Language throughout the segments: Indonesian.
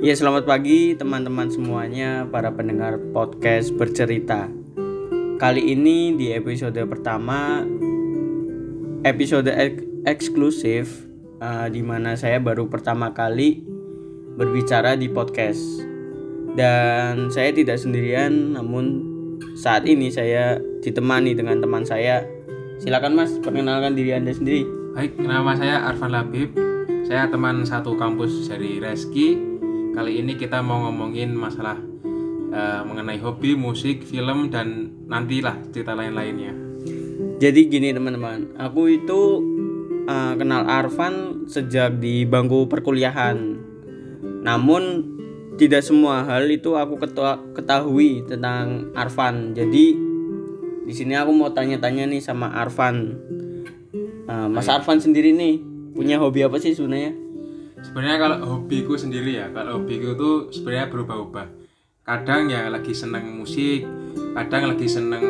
Ya selamat pagi teman-teman semuanya para pendengar podcast bercerita. Kali ini di episode pertama Episode ek- eksklusif uh, di mana saya baru pertama kali berbicara di podcast. Dan saya tidak sendirian namun saat ini saya ditemani dengan teman saya. Silakan mas perkenalkan diri anda sendiri. Baik, nama saya Arfan Labib. Saya teman satu kampus dari Reski. Kali ini kita mau ngomongin masalah eh, mengenai hobi, musik, film, dan nantilah cerita lain-lainnya. Jadi gini teman-teman, aku itu uh, kenal Arfan sejak di bangku perkuliahan. Namun tidak semua hal itu aku ketahui tentang Arfan. Jadi di sini aku mau tanya-tanya nih sama Arfan. Uh, Mas Arfan sendiri nih punya hobi apa sih sebenarnya? Sebenarnya kalau hobiku sendiri ya, kalau hobiku itu sebenarnya berubah-ubah. Kadang ya lagi seneng musik, kadang lagi seneng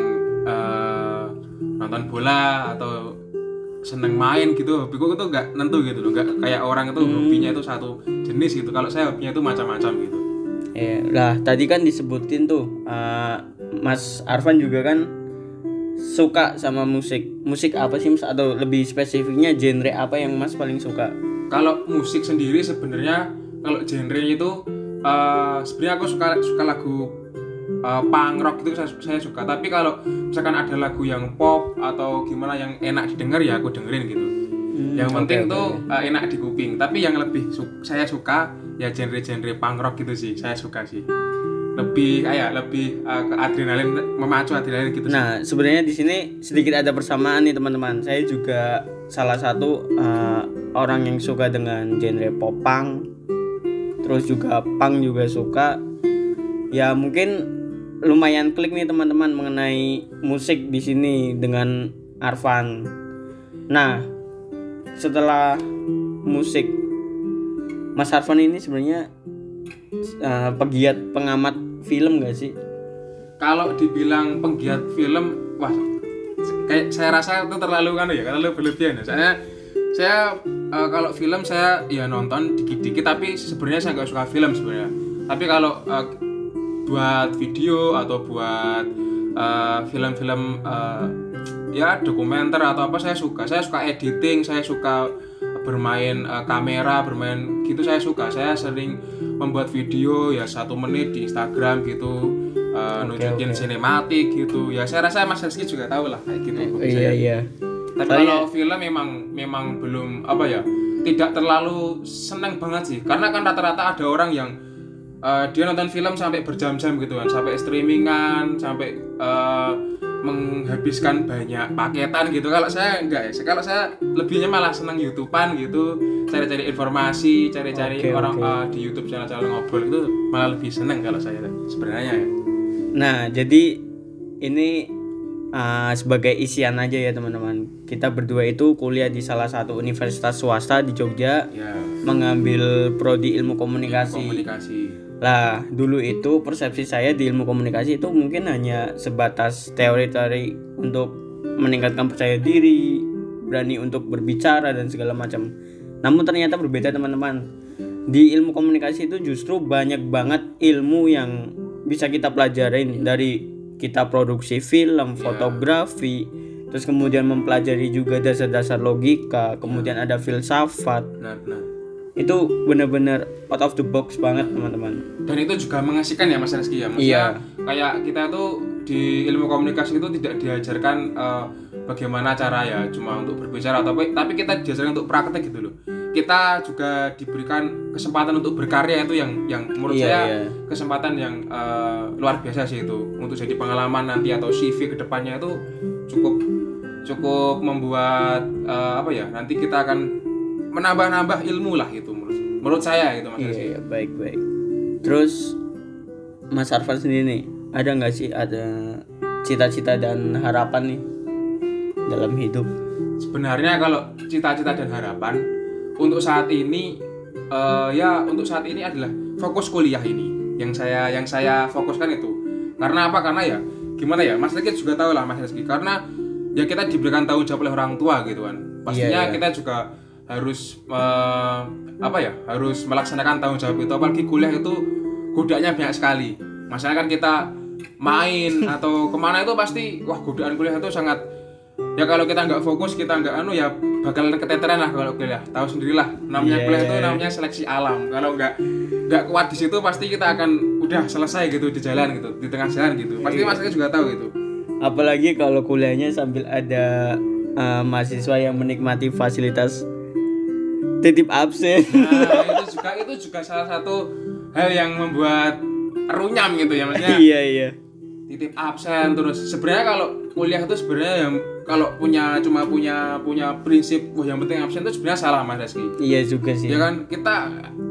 eh, nonton bola atau seneng main gitu. Hobiku itu nggak nentu gitu loh, nggak kayak orang itu hobinya itu satu jenis gitu. Kalau saya hobinya itu macam-macam gitu. Eh, lah tadi kan disebutin tuh uh, Mas Arfan juga kan suka sama musik. Musik apa sih Mas? Atau lebih spesifiknya genre apa yang Mas paling suka? kalau musik sendiri sebenarnya kalau genre itu eh, sebenarnya aku suka suka lagu eh, punk rock itu saya, saya suka tapi kalau misalkan ada lagu yang pop atau gimana yang enak didengar ya aku dengerin gitu yang penting tuh eh, enak di kuping tapi yang lebih su- saya suka ya genre-genre punk rock gitu sih saya suka sih lebih kayak lebih eh, ke adrenalin memacu adrenalin gitu. Nah, sebenarnya di sini sedikit ada persamaan nih teman-teman. Saya juga salah satu uh, orang yang suka dengan genre pop punk. Terus juga punk juga suka. Ya mungkin lumayan klik nih teman-teman mengenai musik di sini dengan Arfan. Nah, setelah musik Mas Arfan ini sebenarnya uh, pegiat pengamat film gak sih? kalau dibilang penggiat film wah kayak saya rasa itu terlalu kan ya terlalu berlebihan ya. Saya saya eh, kalau film saya ya nonton dikit-dikit tapi sebenarnya saya nggak suka film sebenarnya. Tapi kalau eh, buat video atau buat eh, film-film eh, ya dokumenter atau apa saya suka. Saya suka editing saya suka bermain eh, kamera bermain gitu saya suka. Saya sering membuat video ya satu menit di Instagram gitu eh, nunjukin sinematik gitu. Ya saya rasa Mas Rizky juga tahu lah kayak gitu. Hobi Iya saya. iya. tapi kalau film memang memang belum apa ya tidak terlalu seneng banget sih. Karena kan rata-rata ada orang yang eh, dia nonton film sampai berjam-jam gitu kan sampai streamingan sampai eh, menghabiskan banyak paketan gitu kalau saya enggak ya kalau saya lebihnya malah seneng youtubean gitu cari-cari informasi cari-cari Oke, orang oke. eh, di YouTube channel-channel ngobrol itu malah lebih seneng kalau saya sebenarnya ya Nah, jadi ini uh, sebagai isian aja ya teman-teman. Kita berdua itu kuliah di salah satu universitas swasta di Jogja ya mengambil prodi ilmu komunikasi. komunikasi Lah, dulu itu persepsi saya di ilmu komunikasi itu mungkin hanya sebatas teori-teori untuk meningkatkan percaya diri, berani untuk berbicara dan segala macam. Namun ternyata berbeda teman-teman. Di ilmu komunikasi itu justru banyak banget ilmu yang bisa kita pelajarin dari kita produksi film, fotografi, terus kemudian mempelajari juga dasar-dasar logika, kemudian ada filsafat. Itu benar-benar out of the box banget teman-teman. dan itu juga mengasihkan ya Mas Rizky ya maksudnya Iya. kayak kita tuh di ilmu komunikasi itu tidak diajarkan eh, bagaimana cara ya cuma untuk berbicara atau apa tapi kita diajarkan untuk praktek gitu loh kita juga diberikan kesempatan untuk berkarya itu yang yang menurut Iya, saya iya. kesempatan yang eh, luar biasa sih itu untuk jadi pengalaman nanti atau CV ke depannya itu cukup cukup membuat eh, apa ya nanti kita akan menambah-nambah ilmu lah gitu menurut menurut saya gitu mas Iya, iya, baik baik. Terus Mas Arfan sendiri nih, ada nggak sih ada cita-cita dan harapan nih dalam hidup? sebenarnya kalau cita-cita dan harapan untuk saat ini eh, ya untuk saat ini adalah fokus kuliah ini. Yang saya yang saya fokuskan itu. Karena apa? Karena ya gimana ya? Mas Rizky juga tahu lah Mas Rizky karena ya kita diberikan tanggung jawab oleh orang tua gitu kan. Pastinya Iya, iya. kita juga harus eh, apa ya harus melaksanakan tanggung jawab itu. Apalagi kuliah itu godaannya banyak sekali. Masalahnya kan kita main atau ke mana itu pasti wah godaan kuliah itu sangat ya kalau kita nggak fokus kita nggak anu ya bakal keteteran lah kalau kuliah. Tahu sendirilah namanya Yeah. kuliah itu namanya seleksi alam. Kalau nggak nggak kuat di situ pasti kita akan udah selesai gitu di jalan gitu di tengah jalan gitu. Pasti mas Eki juga tahu itu apalagi kalau kuliahnya sambil ada uh, mahasiswa yang menikmati fasilitas titip absen. Nah itu juga itu juga salah satu hal yang membuat runyam gitu ya maksudnya. Iya iya. Titip absen terus sebenarnya kalau kuliah itu sebenarnya yang kalau punya cuma punya punya prinsip wah yang penting absen itu sebenarnya salah mas Reski. Iya juga sih. Ya kan? Kita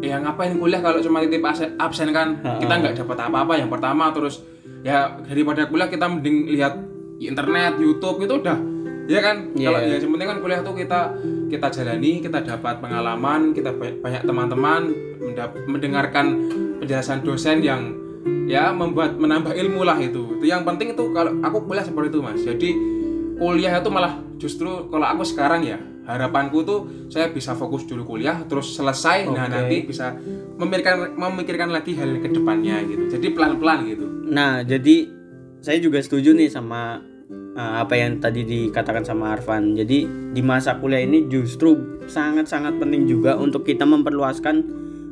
ya ngapain kuliah kalau cuma titip absen, absen kan? Kita nggak dapat apa-apa yang pertama terus ya daripada kuliah kita mending lihat internet YouTube itu udah ya kan? Iya. kalau ya yang penting kan kuliah tuh kita kita jalani kita dapat pengalaman kita banyak, teman-teman mendengarkan penjelasan dosen yang ya membuat menambah ilmu lah itu. Itu yang penting itu kalau aku kuliah seperti itu mas. Jadi kuliah itu malah justru kalau aku sekarang ya harapanku tuh saya bisa fokus dulu kuliah terus selesai nah Oke. nanti bisa memikirkan memikirkan lagi hal ke depannya gitu. Jadi pelan-pelan gitu. Nah, jadi saya juga setuju nih sama uh, apa yang tadi dikatakan sama Arfan. Jadi di masa kuliah ini justru sangat-sangat penting juga untuk kita memperluaskan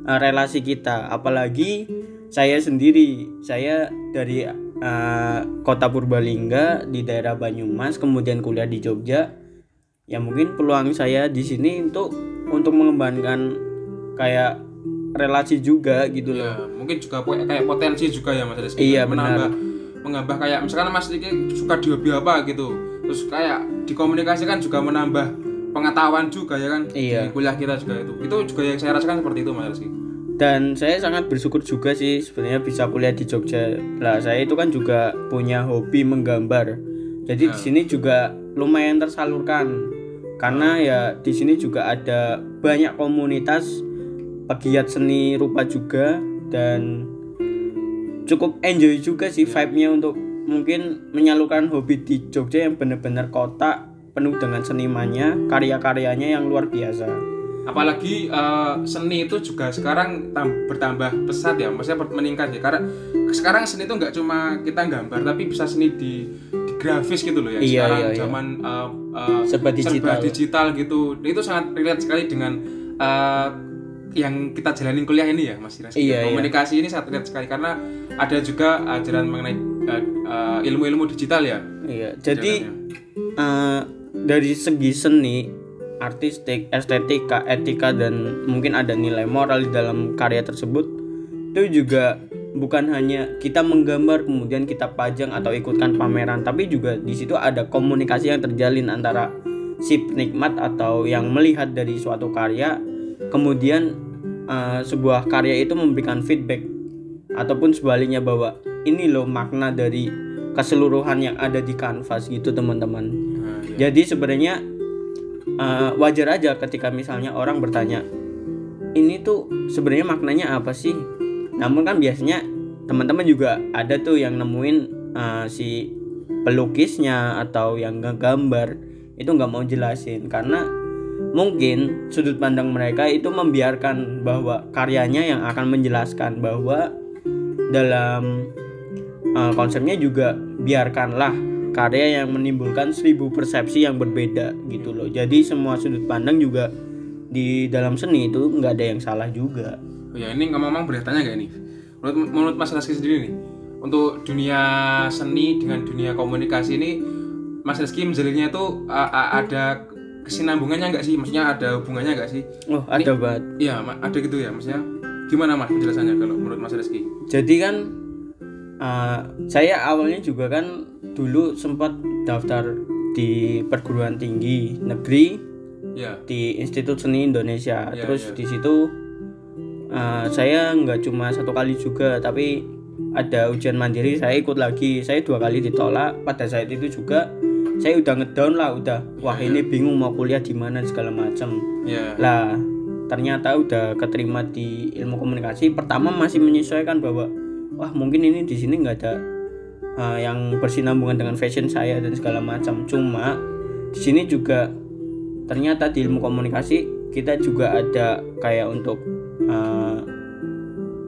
uh, relasi kita. Apalagi saya sendiri, saya dari uh, kota Purbalingga di daerah Banyumas, kemudian kuliah di Jogja. Ya mungkin peluang saya di sini untuk untuk mengembangkan kayak relasi juga gitu loh. ya mungkin juga kayak potensi juga ya mas Rizky Iya, menambah menambah kayak misalkan mas Rizky suka di hobi apa gitu. Terus kayak dikomunikasikan juga menambah pengetahuan juga ya kan Iya. di kuliah kita juga itu. Itu juga yang saya rasakan seperti itu mas Rizky dan saya sangat bersyukur juga sih sebenarnya bisa kuliah di Jogja. Lah saya itu kan juga punya hobi menggambar. Jadi di sini juga lumayan tersalurkan. Karena ya di sini juga ada banyak komunitas pegiat seni rupa juga dan cukup enjoy juga sih vibe-nya untuk mungkin menyalurkan hobi di Jogja yang benar-benar kota penuh dengan senimannya karya-karyanya yang luar biasa apalagi eh, seni itu juga sekarang tam- bertambah pesat ya maksudnya meningkat ya karena sekarang seni itu nggak cuma kita gambar tapi bisa seni di, di grafis gitu loh ya Iya, sekarang iya, iya. zaman eh, eh, Serba digital. digital gitu itu sangat relate sekali dengan eh, yang kita jalanin kuliah ini ya Mas Iras. Iya, iya. komunikasi ini sangat relate sekali karena ada juga ajaran mengenai eh, eh, ilmu-ilmu digital ya. Iya jadi eh, dari segi seni artistik estetika etika dan mungkin ada nilai moral di dalam karya tersebut itu juga bukan hanya kita menggambar kemudian kita pajang atau ikutkan pameran tapi juga di situ ada komunikasi yang terjalin antara si penikmat atau yang melihat dari suatu karya kemudian eh, sebuah karya itu memberikan feedback ataupun sebaliknya bahwa ini loh makna dari keseluruhan yang ada di kanvas gitu teman-teman. Nah, iya. jadi sebenarnya eh, wajar aja ketika misalnya orang bertanya ini tuh sebenarnya maknanya apa sih? Namun kan biasanya teman-teman juga ada tuh yang nemuin eh, si pelukisnya atau yang ngegambar. Itu nggak mau jelasin karena mungkin sudut pandang mereka itu membiarkan bahwa karyanya yang akan menjelaskan bahwa dalam uh, konsepnya juga biarkanlah karya yang menimbulkan seribu persepsi yang berbeda gitu loh jadi semua sudut pandang juga di dalam seni itu nggak ada yang salah juga Oh ya ini ngomong-ngomong boleh tanya gak nih? Menurut, menurut Mas Reski sendiri nih, untuk dunia seni dengan dunia komunikasi ini, Mas Reski menjalinnya itu a- a- ada kesinambungannya nggak sih? Maksudnya ada hubungannya nggak sih? oh ada banget Iya, ada gitu ya. Maksudnya gimana Mas penjelasannya kalau menurut Mas Reski? jadi kan uh, saya awalnya juga kan dulu sempat daftar di perguruan tinggi negeri Ya, di Institut Seni Indonesia. Iya, Terus iya. di situ uh, saya nggak cuma satu kali juga, tapi ada ujian mandiri saya ikut lagi. Saya dua kali ditolak. Pada saat itu juga saya udah ngedown lah, udah wah Iya, ini bingung mau kuliah di mana segala macam. ya, Lah ternyata udah keterima di ilmu komunikasi. Pertama masih menyesuaikan bahwa wah mungkin ini di sini nggak ada uh, yang bersinambungan dengan fashion saya dan segala macam. Cuma di sini juga ternyata di ilmu komunikasi kita juga ada kayak untuk eh,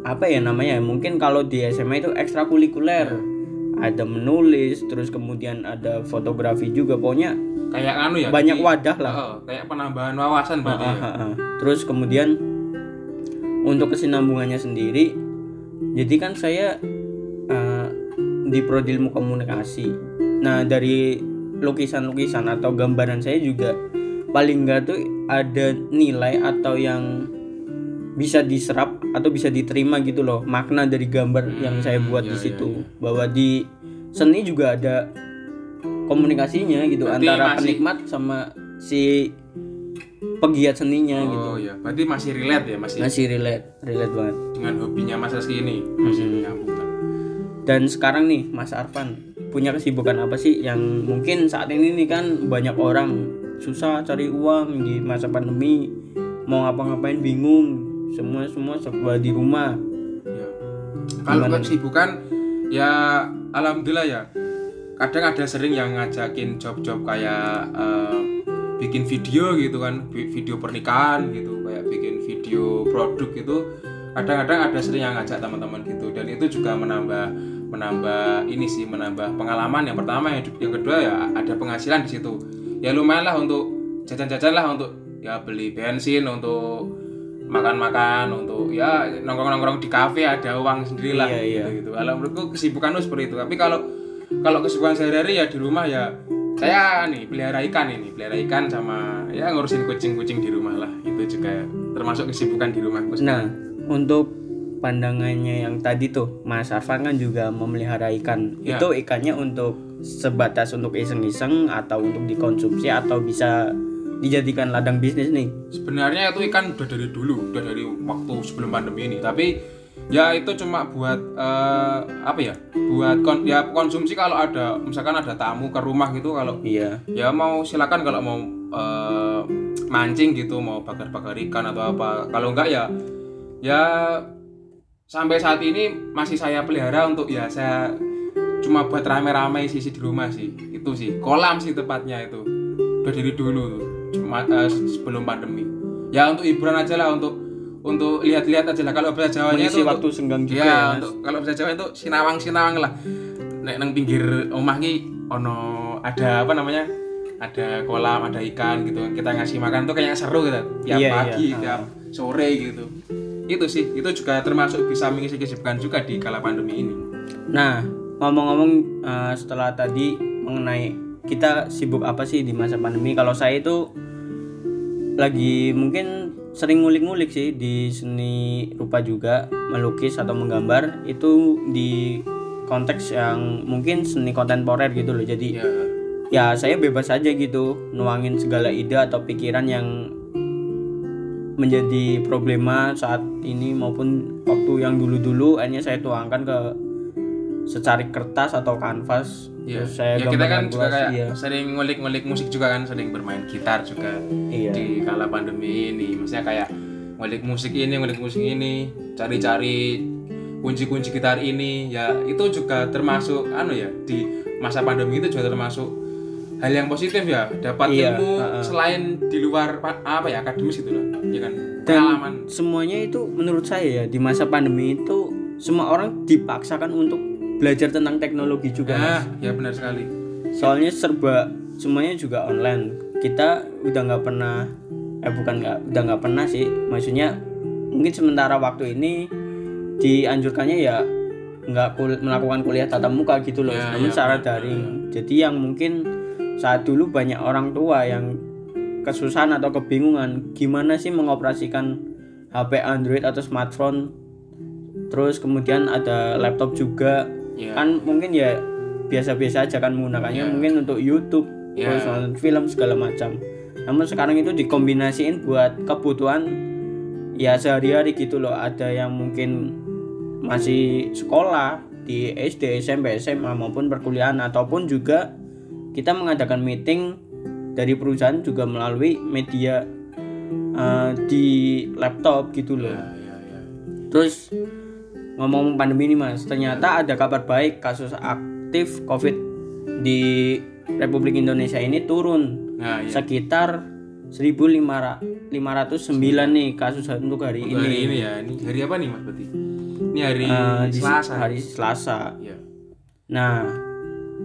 apa ya namanya mungkin kalau di SMA itu ekstrakurikuler ada menulis terus kemudian ada fotografi juga pokoknya kayak anu ya banyak jadi- wadah lah Heeh, kayak penambahan wawasan berarti. Ah, ah, ah. terus kemudian untuk kesinambungannya sendiri jadi kan saya eh, di prodi ilmu komunikasi nah dari lukisan-lukisan atau gambaran saya juga paling enggak tuh ada nilai atau yang bisa diserap atau bisa diterima gitu loh makna dari gambar yang saya buat di iya, situ. bahwa di seni juga ada komunikasinya gitu Berarti antara masih- penikmat sama si pegiat seninya gitu. Oh iya, berarti masih relate ya, masih masih relate relate banget. dengan hobinya Mas Rizky ini masih nyambung. kan? dan sekarang nih Mas Arfan punya kesibukan apa sih yang mungkin saat ini nih kan banyak orang susah cari uang di masa pandemi mau ngapa-ngapain bingung semua semua serba di rumah Ya. Kalau kesibukan ya alhamdulillah ya. Kadang ada sering yang ngajakin job-job kayak eh, bikin video gitu kan, video pernikahan gitu, kayak bikin video produk gitu. Kadang-kadang ada sering yang ngajak teman-teman gitu dan itu juga menambah menambah ini sih menambah pengalaman yang pertama yang, yang kedua ya ada penghasilan di situ ya lumayan lah untuk jajan-jajan lah untuk ya beli bensin untuk makan-makan untuk ya nongkrong-nongkrong di kafe ada uang sendiri lah Iya, iya. gitu, gitu. Kalau menurutku kesibukan lu seperti itu. Tapi kalau kalau kesibukan sehari-hari ya di rumah ya saya nih pelihara ikan ini, pelihara ikan sama ya ngurusin kucing-kucing di rumah lah. Itu juga termasuk kesibukan di rumahku. nah untuk pandangannya yang tadi tuh Mas Arfan kan juga memelihara ikan Ya. itu ikannya untuk sebatas untuk iseng-iseng atau untuk dikonsumsi atau bisa dijadikan ladang bisnis nih. Sebenarnya itu ikan udah dari dulu, udah dari waktu sebelum pandemi ini. Tapi ya itu cuma buat eh, apa ya? Buat kon- ya konsumsi kalau ada misalkan ada tamu ke rumah gitu kalau iya. ya mau silakan kalau mau eh, mancing gitu mau bakar-bakar ikan atau apa. Kalau enggak ya ya sampai saat ini masih saya pelihara untuk ya saya cuma buat rame-rame sisi di rumah sih. Itu sih kolam sih tepatnya itu. Udah dari dulu tuh cuma eh, sebelum pandemi ya untuk hiburan aja lah untuk untuk lihat-lihat aja lah kalau bahasa Jawanya itu waktu untuk- senggang juga ya, Mas. untuk kalau bahasa Jawa itu sinawang-sinawang lah. Nek nang pinggir omah ki ono ada apa namanya? Ada kolam, ada ikan gitu. Kita ngasih makan tuh kayak seru gitu. Tiap Iya, pagi, iya. tiap sore gitu. Itu sih, itu juga termasuk bisa mengisi kesibukan juga di kala pandemi ini. Nah, ngomong-ngomong eh, setelah tadi mengenai kita sibuk apa sih di masa pandemi? Kalau saya itu lagi mungkin sering ngulik-ngulik sih di seni rupa juga, melukis atau menggambar itu di konteks yang mungkin seni kontemporer gitu loh. Jadi Ya, ya saya bebas aja gitu nuangin segala ide atau pikiran yang menjadi problema saat ini maupun waktu yang dulu-dulu akhirnya saya tuangkan ke secarik kertas atau kanvas ya. terus saya ya kita kan juga kayak iya. sering ngulik-ngulik musik juga kan, sering bermain gitar juga. Iya. di kala pandemi ini maksudnya kayak ngulik musik ini ngulik musik ini cari-cari kunci-kunci gitar ini ya itu juga termasuk anu ya di masa pandemi itu juga termasuk hal yang positif ya dapat Iya, ilmu ha-ha. selain di luar pa- apa ya akademis itu loh ya kan dan pengalaman semuanya itu menurut saya ya di masa pandemi itu semua orang dipaksakan untuk belajar tentang teknologi juga nah Mas. ya benar sekali. Soalnya serba semuanya juga online. Kita udah nggak pernah eh bukan nggak udah nggak pernah sih. Maksudnya mungkin sementara waktu ini dianjurkannya ya nggak kul- melakukan kuliah tatap muka gitu loh. Ya, namun ya, secara daring. Jadi yang mungkin saat dulu banyak orang tua yang kesusahan atau kebingungan gimana sih mengoperasikan HP Android atau smartphone? Terus kemudian ada laptop juga ya. Kan mungkin ya biasa-biasa aja kan menggunakannya Ya. mungkin untuk YouTube Ya. terus nonton film segala macam. Namun sekarang itu dikombinasiin buat kebutuhan ya sehari-hari gitu loh. Ada yang mungkin masih sekolah di SD SMP SMA maupun perkuliahan ataupun juga kita mengadakan meeting dari perusahaan juga melalui media eh, di laptop gitu loh. Ya ya ya. Terus ngomong pandemi ini mas, ternyata ada kabar baik kasus aktif COVID di Republik Indonesia ini turun nah ya sekitar 1509 nih kasus untuk hari Untuk hari ini. ini ya ini hari apa nih mas berarti ini hari di Selasa hari Selasa. ya Nah,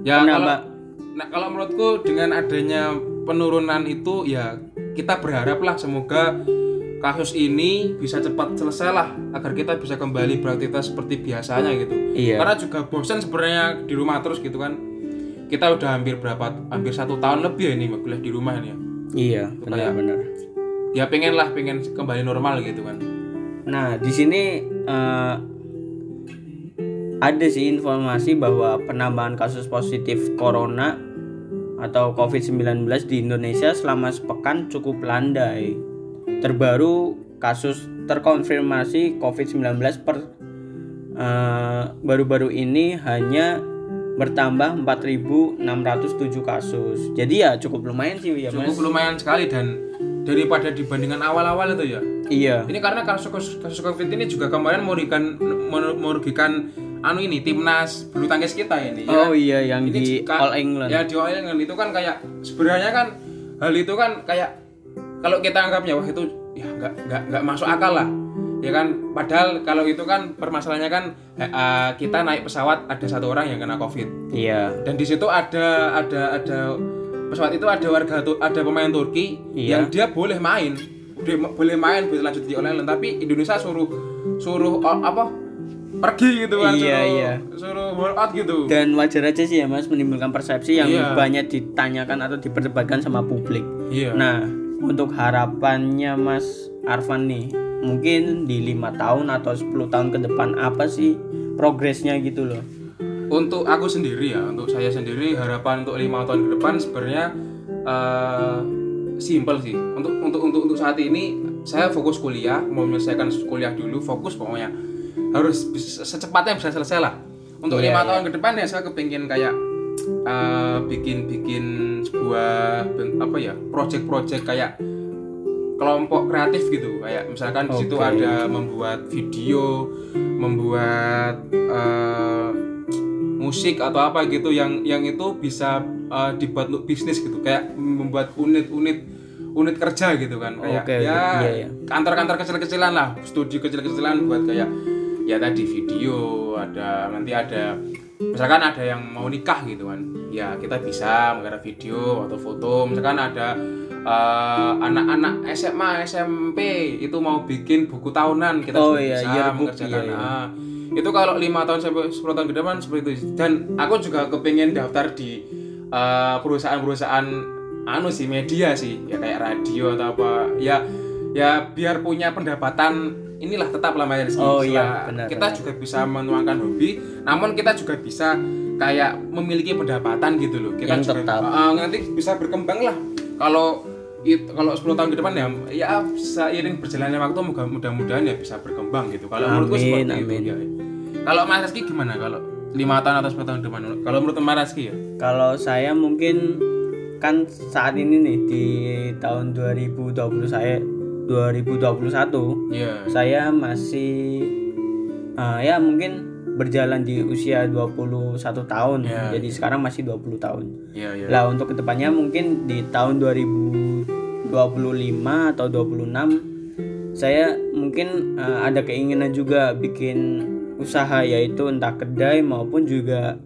ya kalau Kenapa? nah kalau menurutku dengan adanya penurunan itu ya kita berharap lah semoga kasus ini bisa cepat selesai lah agar kita bisa kembali beraktivitas seperti biasanya gitu iya. karena juga bosan sebenarnya di rumah terus gitu kan kita udah hampir berapa hampir satu tahun lebih ya ini kuliah di rumah ini ya Iya, benar-benar. ya pengen lah pengen kembali normal gitu kan Nah, di sini eh, ada sih informasi bahwa penambahan kasus positif corona atau COVID-19 di Indonesia selama sepekan cukup landai. Terbaru kasus terkonfirmasi COVID-19 per eh, baru-baru ini hanya bertambah 4.607 kasus. Jadi ya cukup lumayan sih ya, Mas. cukup lumayan sekali dan daripada dibandingkan awal-awal itu ya Iya. ini karena kasus kasus, covid ini juga kemarin merugikan mer- merugikan anu ini timnas bulu tangkis kita ini ya Oh iya yang Ini di jika- All England. ya di All England itu kan kayak sebenarnya kan hal itu kan kayak kalau kita anggapnya wah itu ya nggak nggak nggak masuk akal lah ya kan padahal kalau itu kan permasalahannya kan eh, kita naik pesawat ada satu orang yang kena covid Iya. dan di situ ada ada ada pesawat itu ada warga ada pemain Turki Iya. yang dia boleh main dia boleh main boleh lanjut di online tapi Indonesia suruh suruh apa pergi gitu kan Iya, suruh iya. suruh work out gitu Dan wajar aja sih ya Mas menimbulkan persepsi yang Iya. banyak ditanyakan atau diperdebatkan sama publik. iya Nah, untuk harapannya Mas Arfan nih, mungkin di lima tahun atau 10 tahun ke depan apa sih progresnya gitu loh? untuk aku sendiri ya untuk saya sendiri harapan untuk lima tahun ke depan sebenarnya eh simple sih untuk untuk untuk untuk saat ini saya fokus kuliah mau menyelesaikan kuliah dulu fokus pokoknya harus secepatnya bisa selesai lah untuk Iya, lima iya. tahun ke depan ya saya kepingin kayak eh, bikin bikin sebuah apa ya project-project kayak kelompok kreatif gitu kayak misalkan di situ ada membuat video membuat eh, musik atau apa gitu yang yang itu bisa eh, dibuat untuk bisnis gitu kayak membuat unit-unit unit kerja gitu kan kayak oke. ya Iya, iya. kantor-kantor kecil-kecilan lah studio kecil-kecilan buat kayak ya tadi video ada nanti ada misalkan ada yang mau nikah gitu kan ya kita bisa menggarap video atau foto. Misalkan ada eh, anak-anak SMA SMP itu mau bikin buku tahunan kita Oh iya, bisa yearbook, mengerjakan. iya, iya. Ah, itu kalau lima tahun sampai 10 tahun ke depan seperti itu. Dan aku juga kepengen daftar di eh, perusahaan-perusahaan anu sih media sih. Ya kayak radio atau apa. Ya ya biar punya pendapatan inilah tetap lah Mas Rizky. Oh, iya, benar, kita juga bisa menuangkan hobi namun kita juga bisa kayak memiliki pendapatan gitu loh kita Yang juga tetap. Ah, nanti bisa berkembang lah kalau it- kalau 10 tahun ke depan ya ya seiring berjalannya waktu mudah- mudah-mudahan ya bisa berkembang gitu kalau menurutku seperti amin. itu ya. kalau Mas Rizky gimana kalau lima tahun atau 10 tahun ke depan kalau menurut Mas Rizky ya Kalau saya mungkin kan saat ini nih di tahun 2020 saya 2021 iya saya masih eh, ya mungkin berjalan di usia 21 tahun Ya. jadi sekarang masih 20 tahun iya iya lah untuk ke depannya mungkin di tahun 2025 atau 26 saya mungkin eh, ada keinginan juga bikin usaha yaitu entah kedai maupun juga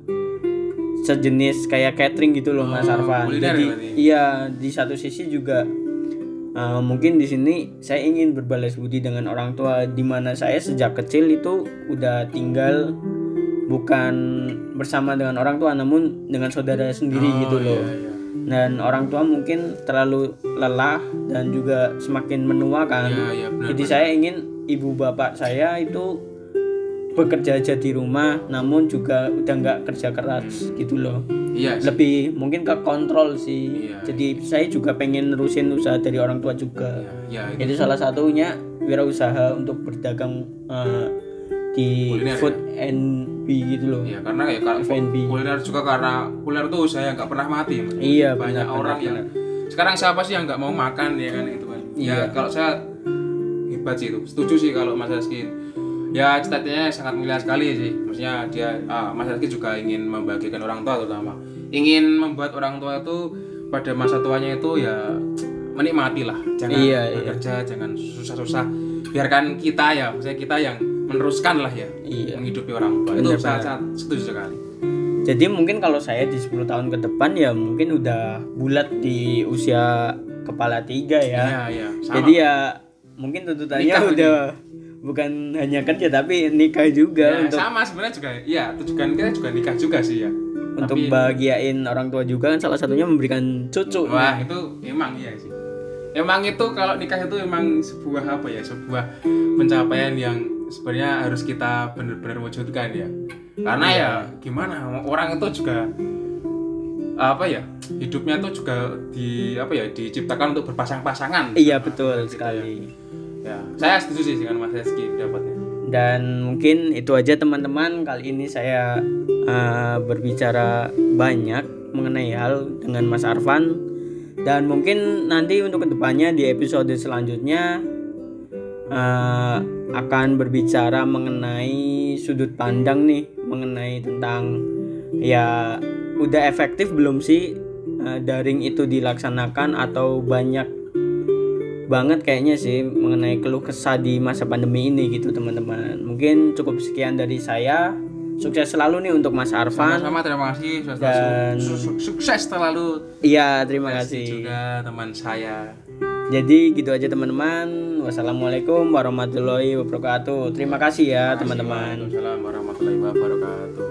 sejenis kayak catering gitu loh Mas Oh, Arfan. kuliner Jadi ya berarti? iya di satu sisi juga eh, mungkin di sini saya ingin berbalas budi dengan orang tua di mana saya sejak kecil itu udah tinggal bukan bersama dengan orang tua namun dengan saudara sendiri Oh, gitu loh. iya, iya. Dan orang tua mungkin terlalu lelah dan juga semakin menua kan. Iya, iya, benar, Jadi saya ingin ibu bapak saya itu bekerja aja di rumah namun juga udah nggak kerja keras gitu loh iya sih. lebih mungkin ke kontrol sih Iya. jadi saya juga pengen nerusin usaha dari orang tua juga iya itu itu salah satunya wirausaha untuk berdagang eh, di Kuliner, food and be gitu loh Iya karena ya kalau F&B. kuliner juga karena kuliner tuh usaha yang nggak pernah mati. Mas. Iya, banyak benar, orang benar, yang sekarang siapa sih yang nggak mau makan ya kan itu kan. Iya. Ya kalau saya hebat sih itu. Setuju sih kalau Mas Rizky. Ya cita-citanya sangat mulia sekali sih. Maksudnya dia ah, Mas Rizky juga ingin membahagiakan orang tua terutama. Ingin membuat orang tua itu pada masa tuanya itu ya menikmati lah jangan Iya, iya. bekerja jangan susah-susah biarkan kita ya maksudnya kita yang meneruskan lah ya Iya. menghidupi orang tua itu sangat, setuju sekali Jadi mungkin kalau saya di 10 tahun ke depan ya mungkin udah bulat di usia kepala tiga ya. iya iya sama Jadi ya mungkin tuntutannya Nikah udah bukan hanya kerja tapi nikah juga Ya, untuk sama sebenarnya juga ya tujuan kita juga nikah juga sih ya untuk bahagiain orang tua juga kan salah satunya memberikan cucu. Wah itu emang iya sih. Emang itu kalau nikah itu emang sebuah apa ya sebuah pencapaian yang sebenarnya harus kita benar-benar wujudkan ya. Karena Iya. ya gimana orang itu juga apa ya hidupnya itu juga di apa ya diciptakan untuk berpasang-pasangan. Iya betul sekali. Ya saya setuju sih dengan Mas Reski pendapatnya. Dan mungkin itu aja teman-teman. Kali ini saya eh, berbicara banyak mengenai hal dengan Mas Arfan. Dan mungkin nanti untuk ke depannya di episode selanjutnya eh, akan berbicara mengenai sudut pandang nih mengenai tentang ya udah efektif belum sih eh, daring itu dilaksanakan atau banyak banget kayaknya sih mengenai keluh kesah di masa pandemi ini gitu teman-teman. Mungkin cukup sekian dari saya. Sukses selalu nih untuk Mas Arfan. Sama-sama terima kasih. Sudah Dan- su- su- sukses terlalu. Iya terima kasih. kasih juga teman saya. jadi gitu aja teman-teman. Wassalamualaikum warahmatullahi wabarakatuh. Terima kasih ya teman-teman. Waalaikumsalam warahmatullahi wabarakatuh.